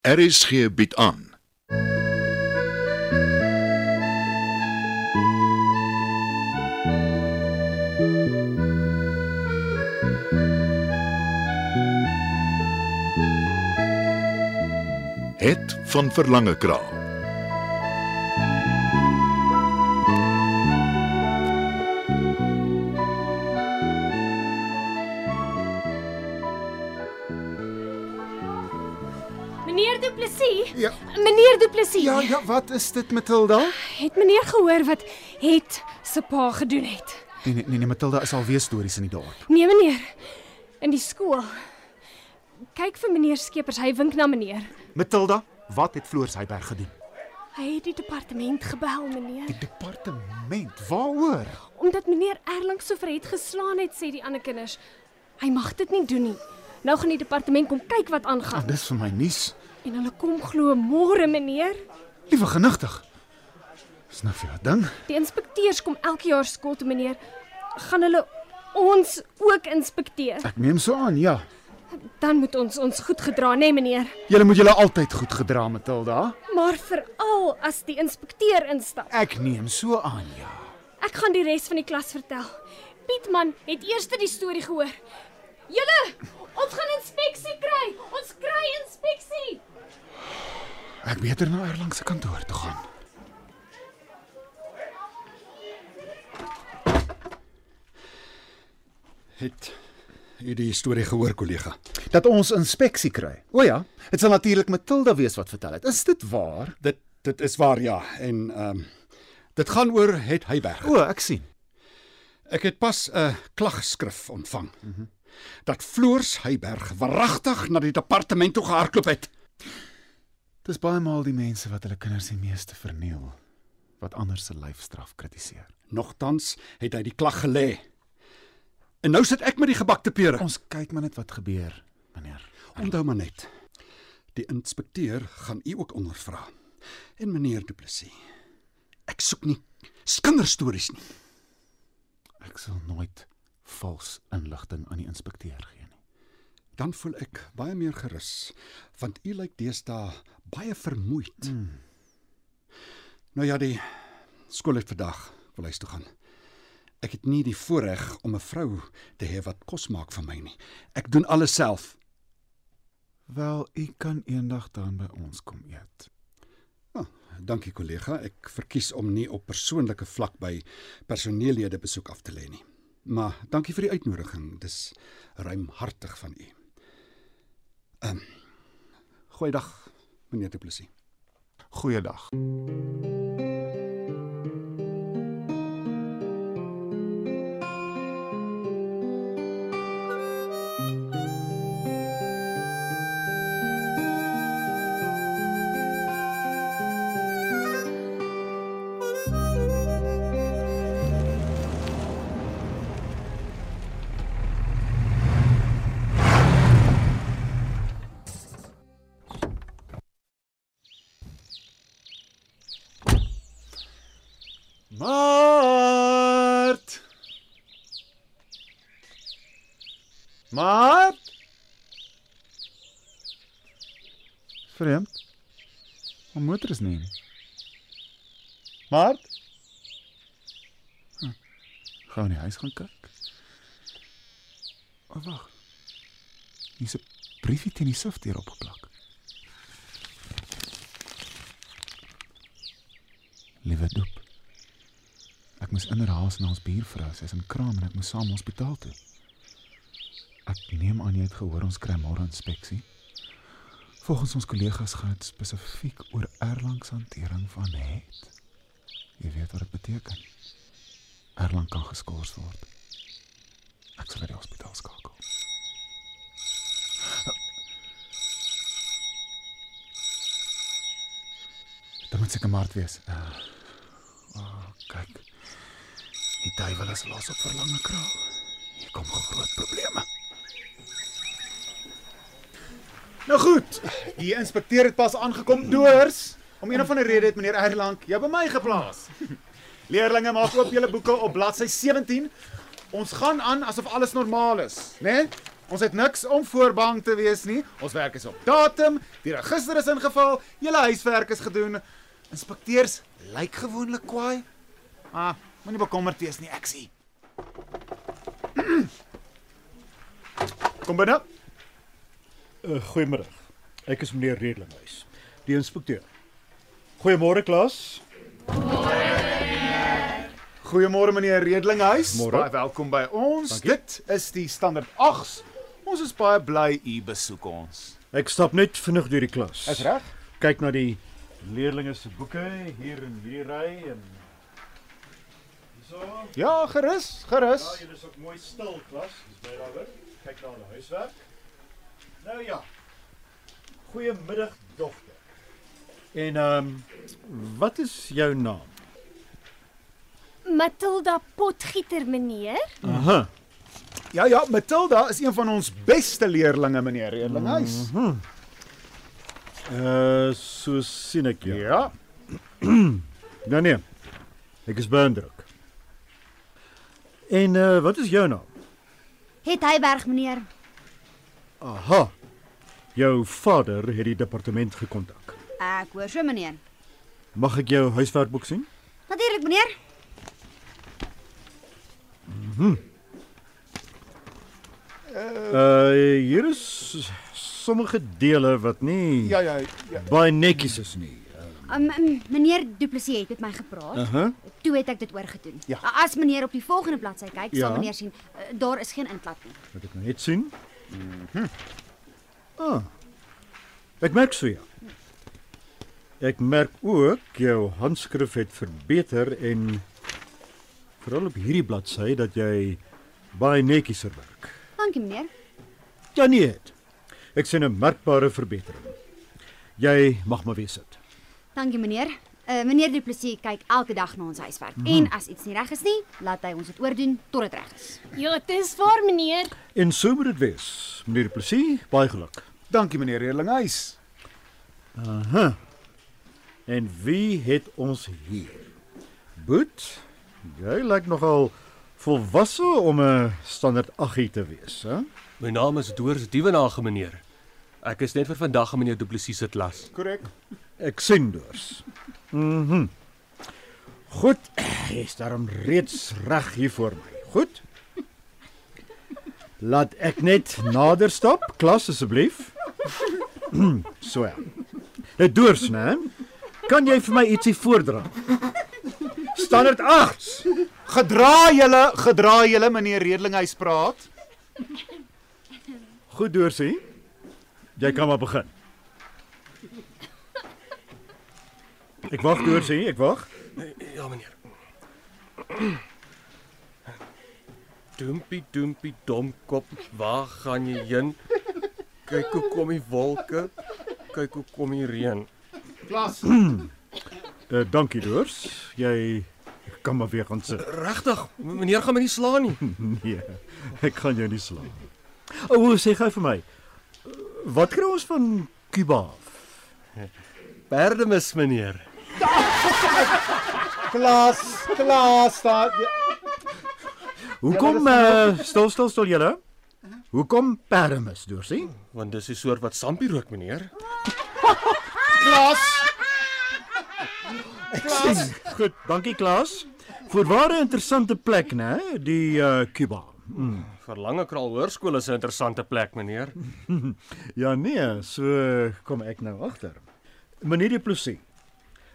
RSG bied aan. Het van Verlange Kraal. Meneer Du Plessis? Ja. Meneer Du Plessis. Ja, ja, wat is dit Matilda? Het meneer gehoor wat het se pa gedoen het? Nee nee nee, nee Matilda is alweer stories in die dorp. Nee meneer. In die skool. Kyk vir meneer Skeepers, hy wink na meneer. Matilda, wat het Floors Heiberg gedoen? Hy het die departement gebel, meneer, Die departement. Waaroor? omdat meneer Erlang so vir het geslaan het, sê die ander kinders. Hy mag dit nie doen nie. Nou gaan die departement kom kyk wat Ah, aangaan. dis vir my nuus. En hulle kom glo môre, meneer. Liewe genigtig. Dis nou vir jou ding. Die inspekteurs kom elke jaar skool toe, meneer. Gaan hulle ons ook inspekteer? Ek neem so aan, ja. Dan moet ons ons goed gedra, nê, nee, meneer. Julle moet julle altyd goed gedra, Matilda. Maar veral as die inspekteur instap. Ek neem so aan, ja. Ek gaan die res van die klas vertel. Pietman het eers die storie gehoor. Julle, ons gaan inspeksie kry. Ons kry inspeksie. Ek beter na Erlang se kantoor toe gaan. Het u die storie gehoor, kollega? Dat ons inspeksie kry. O ja, dit sal natuurlik Matilda wees wat vertel het. Is dit waar? Dit dit is waar ja en ehm um, dit gaan oor het Heyberg. O, ek sien. Ek het pas 'n klagskrif ontvang. Mm -hmm. Dat Floors Heyberg waaragtig na die departement toe gehardloop het. Dis baie maal die mense wat hulle kinders die meeste verniel wat ander se lyfstraf kritiseer. Nogtans het hy die klag gelê. En nou sit ek met die gebakte pere. Ons kyk maar net wat gebeur, meneer. Onthou maar net. Die inspekteur gaan u ook ondervra. En meneer Du Plessis. Ek soek nie skinderstories nie. Ek sal nooit vals inligting aan die inspekteur gee. Dan voel ek baie meer gerus want u lyk deesdae baie vermoeid. Mm. Nou ja, die skool het vandag wil huis toe gaan. Ek het nie die voorreg om 'n vrou te hê wat kos maak vir my nie. Ek doen alles self. Wel, u kan eendag dan by ons kom eet. Oh, dankie kollega. Ek verkies om nie op persoonlike vlak by personeellede besoek af te lê nie. Maar dankie vir die uitnodiging. Dis ruimhartig van u. Ehm um, Goeiedag, meneer Du Plessis. Goeiedag. Mart. Vreemd. My motor is nie. Mart. Hm. Gou in die huis gaan kyk. O wag. Hier's 'n briefie teen die sifdeur opgeplak. Liewe doep. Ek moes inderhaas na ons buurvrou, sy's in kraam en ek moes saam hospitaal toe. Ek neem aan jy het gehoor ons kry môre inspeksie. Volgens ons kollegas gaan dit spesifiek oor Erlang se hantering van het. Jy weet wat dit beteken. Erlang kan geskort word. Ek sal by die hospitaal skakel. Dit moet seker maart wees. Uh, oh, kyk. Die duiwel is los op verlange kraal. Hier kom groot probleme. Nou goed, die inspekteur het pas aangekom doors. Om een of ander rede het meneer Erlang jou by my geplaas. Leerlinge maak oop julle boeke op bladsy 17. Ons gaan aan asof alles normaal is, né? Nee? Ons het niks om voorbang te wees nie. Ons werk is op datum. Die register is ingeval. Julle huiswerk is gedoen. Inspekteurs lyk gewoonlik kwaai. Ah, moenie bekommerd wees nie, ek sien. Kom binne. Uh, goeiemôre. Ek is meneer Redlinghuis, die inspekteur. Goeiemôre klas. Goeiemôre meneer Redlinghuis. Môre. Baie welkom by ons. Dankie. Dit is die standaard 8s. Ons is baie bly u besoek ons. Ek stap net vinnig deur die klas. Is reg? Kyk na die leerlinge se boeke hier in hierdie ry en so. Ja, gerus, gerus. Ja, julle is ook mooi stil klas. Dis baie daaroor. Kyk na hulle huiswerk. Nou ja. Goeiemiddag dogter. En ehm um, wat is jou naam? Matilda Potgieter, meneer. Aha. Ja, ja, Matilda is een van ons beste leerlinge, meneer Redlinghuis. Uh so sien ek jou. Ja. Nee nee. Ek is beïndruk. En uh wat is jou naam? Het Hyberg meneer. Aha. Jou vader het die departement gekontak. Ek hoor so meneer. Mag ek jou huiswerkboek sien? Natuurlik meneer. Uh hier is sommige dele wat nie Ja, ja, ja. baie netjies is nie. Um, um, meneer Du Plessis het met my gepraat. Uh Aha. Toe het ek dit oorgedoen. Ja. As meneer op die volgende bladsy kyk, Ja. sal meneer sien uh, daar is geen inklap nie. Moet ek nou net sien? Mhm. Ah. Ek merk so ja. Ek merk ook jou handskrif het verbeter en veral op hierdie bladsy dat jy baie netjieser werk. Dankie meneer. Ja nee. Ek sien 'n merkbare verbetering. Jy mag maar weer sit. Dankie meneer. Uh, meneer Du Plessis kyk elke dag na ons huiswerk. Mm -hmm. En as iets nie reg is nie, laat hy ons dit oordoen tot dit reg is. Ja, dit is waar, meneer. En so moet dit wees. Meneer Du Plessis, baie geluk. Dankie meneer Redlinghuis. Aha. En wie het ons hier? Boet, jy lyk nogal volwasse om 'n standaard 8 te wees, hè? My naam is Doors Dievenage, meneer. Ek is net vir vandag in meneer Du Plessis se klas. Korrek. Ek sien dus. Mhm. Goed, jy's daarom reeds reg hier voor my. Goed. Laat ek net nader stap, klas asseblief. So ja. Dit doors, né? Kan jy vir my ietsie voordra? Standaard 8. Gedra julle, gedra julle meneer Redlinghuis praat. Goed doorsie. Jy kan maar begin. Ek wag doorsie, ek wag. Ja, meneer. Dumpie, dumpie, domkop, waar gaan jy heen? Kyk hoe kom die wolke. Kyk hoe kom die reën. Klas. Uh, dankie Doors. Jy kan maar weer gaan sit. Regtig, meneer gaan my nie slaan nie. Nee, ek gaan jou nie slaan. O, oh, sê gou vir my. Wat kry ons van Kuba? Perdemis, meneer. Klas, klas, daar. Hoekom uh, stil stil stil julle? Hoekom Paramus, Doorsie? Want dis 'n soort wat sampie rook, meneer. Klas. Goed, dankie Klaas. Voorwaar 'n interessante plek, né? Die uh, Kuba. Verlange Kraal Hoërskool is 'n interessante plek, meneer. Ja nee, so kom ek nou agter. Meneer Du Plessis,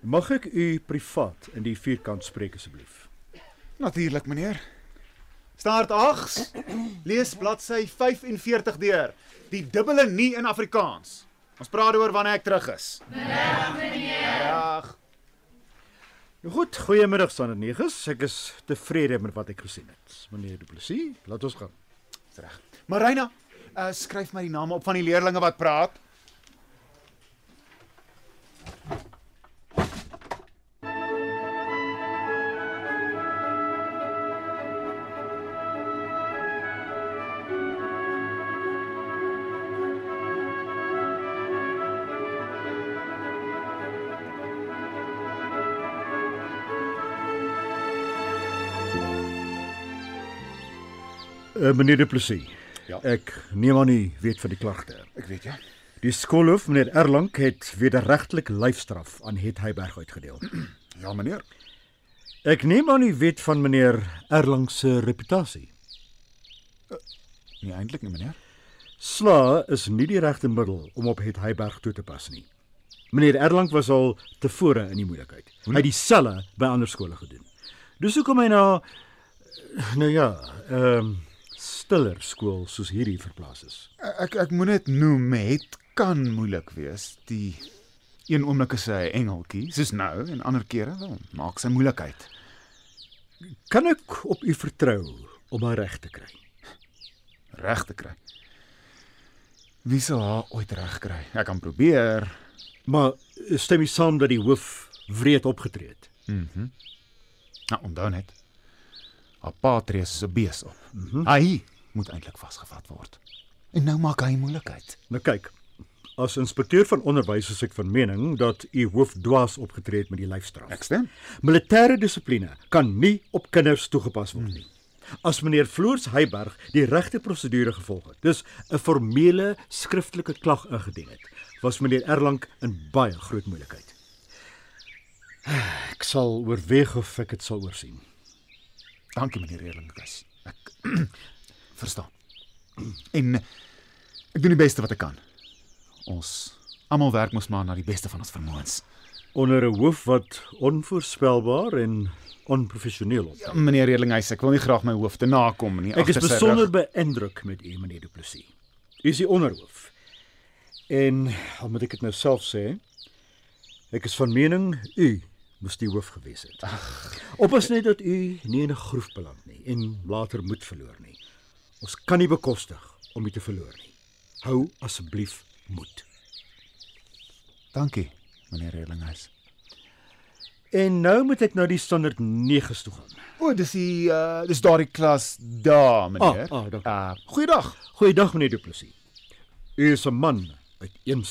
mag ek u privaat in die vierkant spreek asseblief? Natuurlik meneer. Start 8. Lees bladsy 45 deur. Die dubbele nie in Afrikaans. Ons praat oor wanneer ek terug is. Middag meneer. Middag. Nou goed, goeiemiddag Sander Negus. Ek is tevrede met wat ek gesien het. Meneer Du Plessis, laat ons gaan. Dis reg. Marina, uh, skryf my die name op van die leerdlinge wat praat. Uh, meneer Du Plessis, Ja. Ek neem aan u weet van die klagte. Ek weet ja. Die skoolhoof, meneer Erlang, het wederregtelik lyfstraf aan Het Heyberg uitgedeel. Ja, meneer. Ek neem aan u weet van meneer Erlang se reputasie. Nie eintlik nie, meneer. Sla is nie die regte middel om op Het Heyberg toe te pas nie. Meneer Erlang was al tevore in die moeilikheid. Hy het dieselfde by ander skole gedoen. Dis hoekom hy na nou ja, ehm um, stiller skool soos hierdie verplaas is. Ek ek moet net noem het kan moeilik wees. Die een oomblik is hy engeltjie, soos nou en ander kere wel maak sy moeilikheid. Kan ek op u vertrou om haar reg te kry? Reg te kry. Wie sal haar ooit reg kry? Ek kan probeer. Maar stem u saam dat die hoof wreed opgetree het? Mhm. Nou, onthou net. Haar pa tree 'n bees op. Mm -hmm. Hy moet eintlik vasgevat word. En nou maak hy moeilikheid. Nou kyk, as inspekteur van onderwys is ek van mening dat u hoof dwaas opgetree het met die lyfstraf. Ek stem. Militêre dissipline kan nie op kinders toegepas word nie. As meneer Floors Heyberg die regte prosedure gevolg het, dis 'n formele skriftelike klag ingedien het, was meneer Erlang in baie groot moeilikheid. Ek sal oorweeg of ek dit sal oorsien. Dankie meneer Erlingkus. Ek verstaan. En ek doen die beste wat ek kan. Ons almal werk mos maar na die beste van ons vermoëns. Onder 'n hoof wat onvoorspelbaar en onprofessioneel op. Ja, meneer Erlinghuis, ek wil nie graag my hoof te nakom nie. Ek is besonder rug. beïndruk met u meneer Du Plessis. U is die onderhoof. En al moet ek dit nou self sê, ek is van mening u moes die hoof gewees het. Oppas net dat u nie in 'n groef beland nie en later moed verloor nie. Ons kan nie bekostig om u te verloor nie. Hou asseblief moed. Dankie, meneer Erlinghuis. En nou moet ek na die standaard 9 toe gaan. O, dis die uh dis daardie klas daar, meneer. Ah, ah, dankie. uh goeiedag. Goeiedag meneer Du Plessis. U is 'n man uit een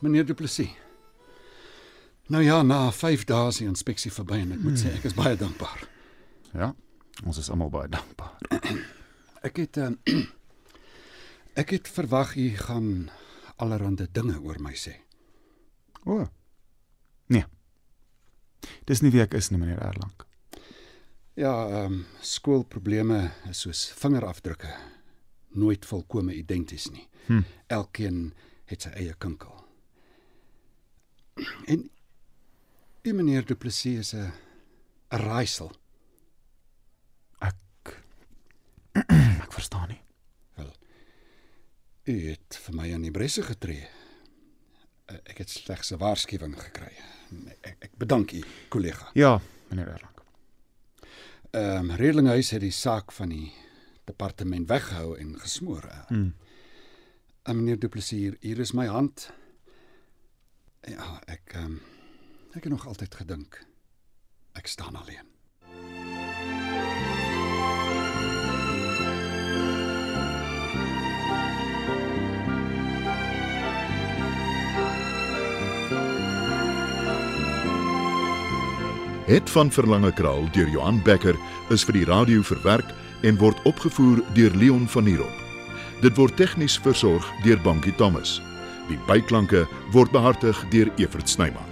meneer Du Plessis. Nou ja, na 5 dae is die inspeksie verby en ek moet sê ek is baie dankbaar. Ja, ons is almal baie dankbaar. Ek het uh, ek het verwag u gaan allerhande dinge oor my sê. O. Nee. Dis nie wie ek is nie, meneer Erlang. Ja, ehm um, skoolprobleme is soos vingerafdrukke, nooit volkome identies nie. Hm. Elkeen het sy eie kinkel. En u meneer Du Plessis is 'n 'n raaisel. Ek ek verstaan nie. U het vir my aan die bresse getree. Eh, Ek het slegs 'n waarskuwing gekry. Ek, ek bedank u, kollega. Ja, meneer Erlang. Ehm um, Redlinghuis het die saak van die departement weggehou en gesmoor. Hm. En meneer Du Plessis, hier, hier is my hand. Ja, ek ehm um, ek het nog altyd gedink ek staan alleen. Het van Verlange Kraal deur Johan Becker is vir die radio verwerk en word opgevoer deur Leon Van Heerop. Dit word tegnies versorg deur Bankie Thomas. Die byklanke word behartig deur Evert Snyman.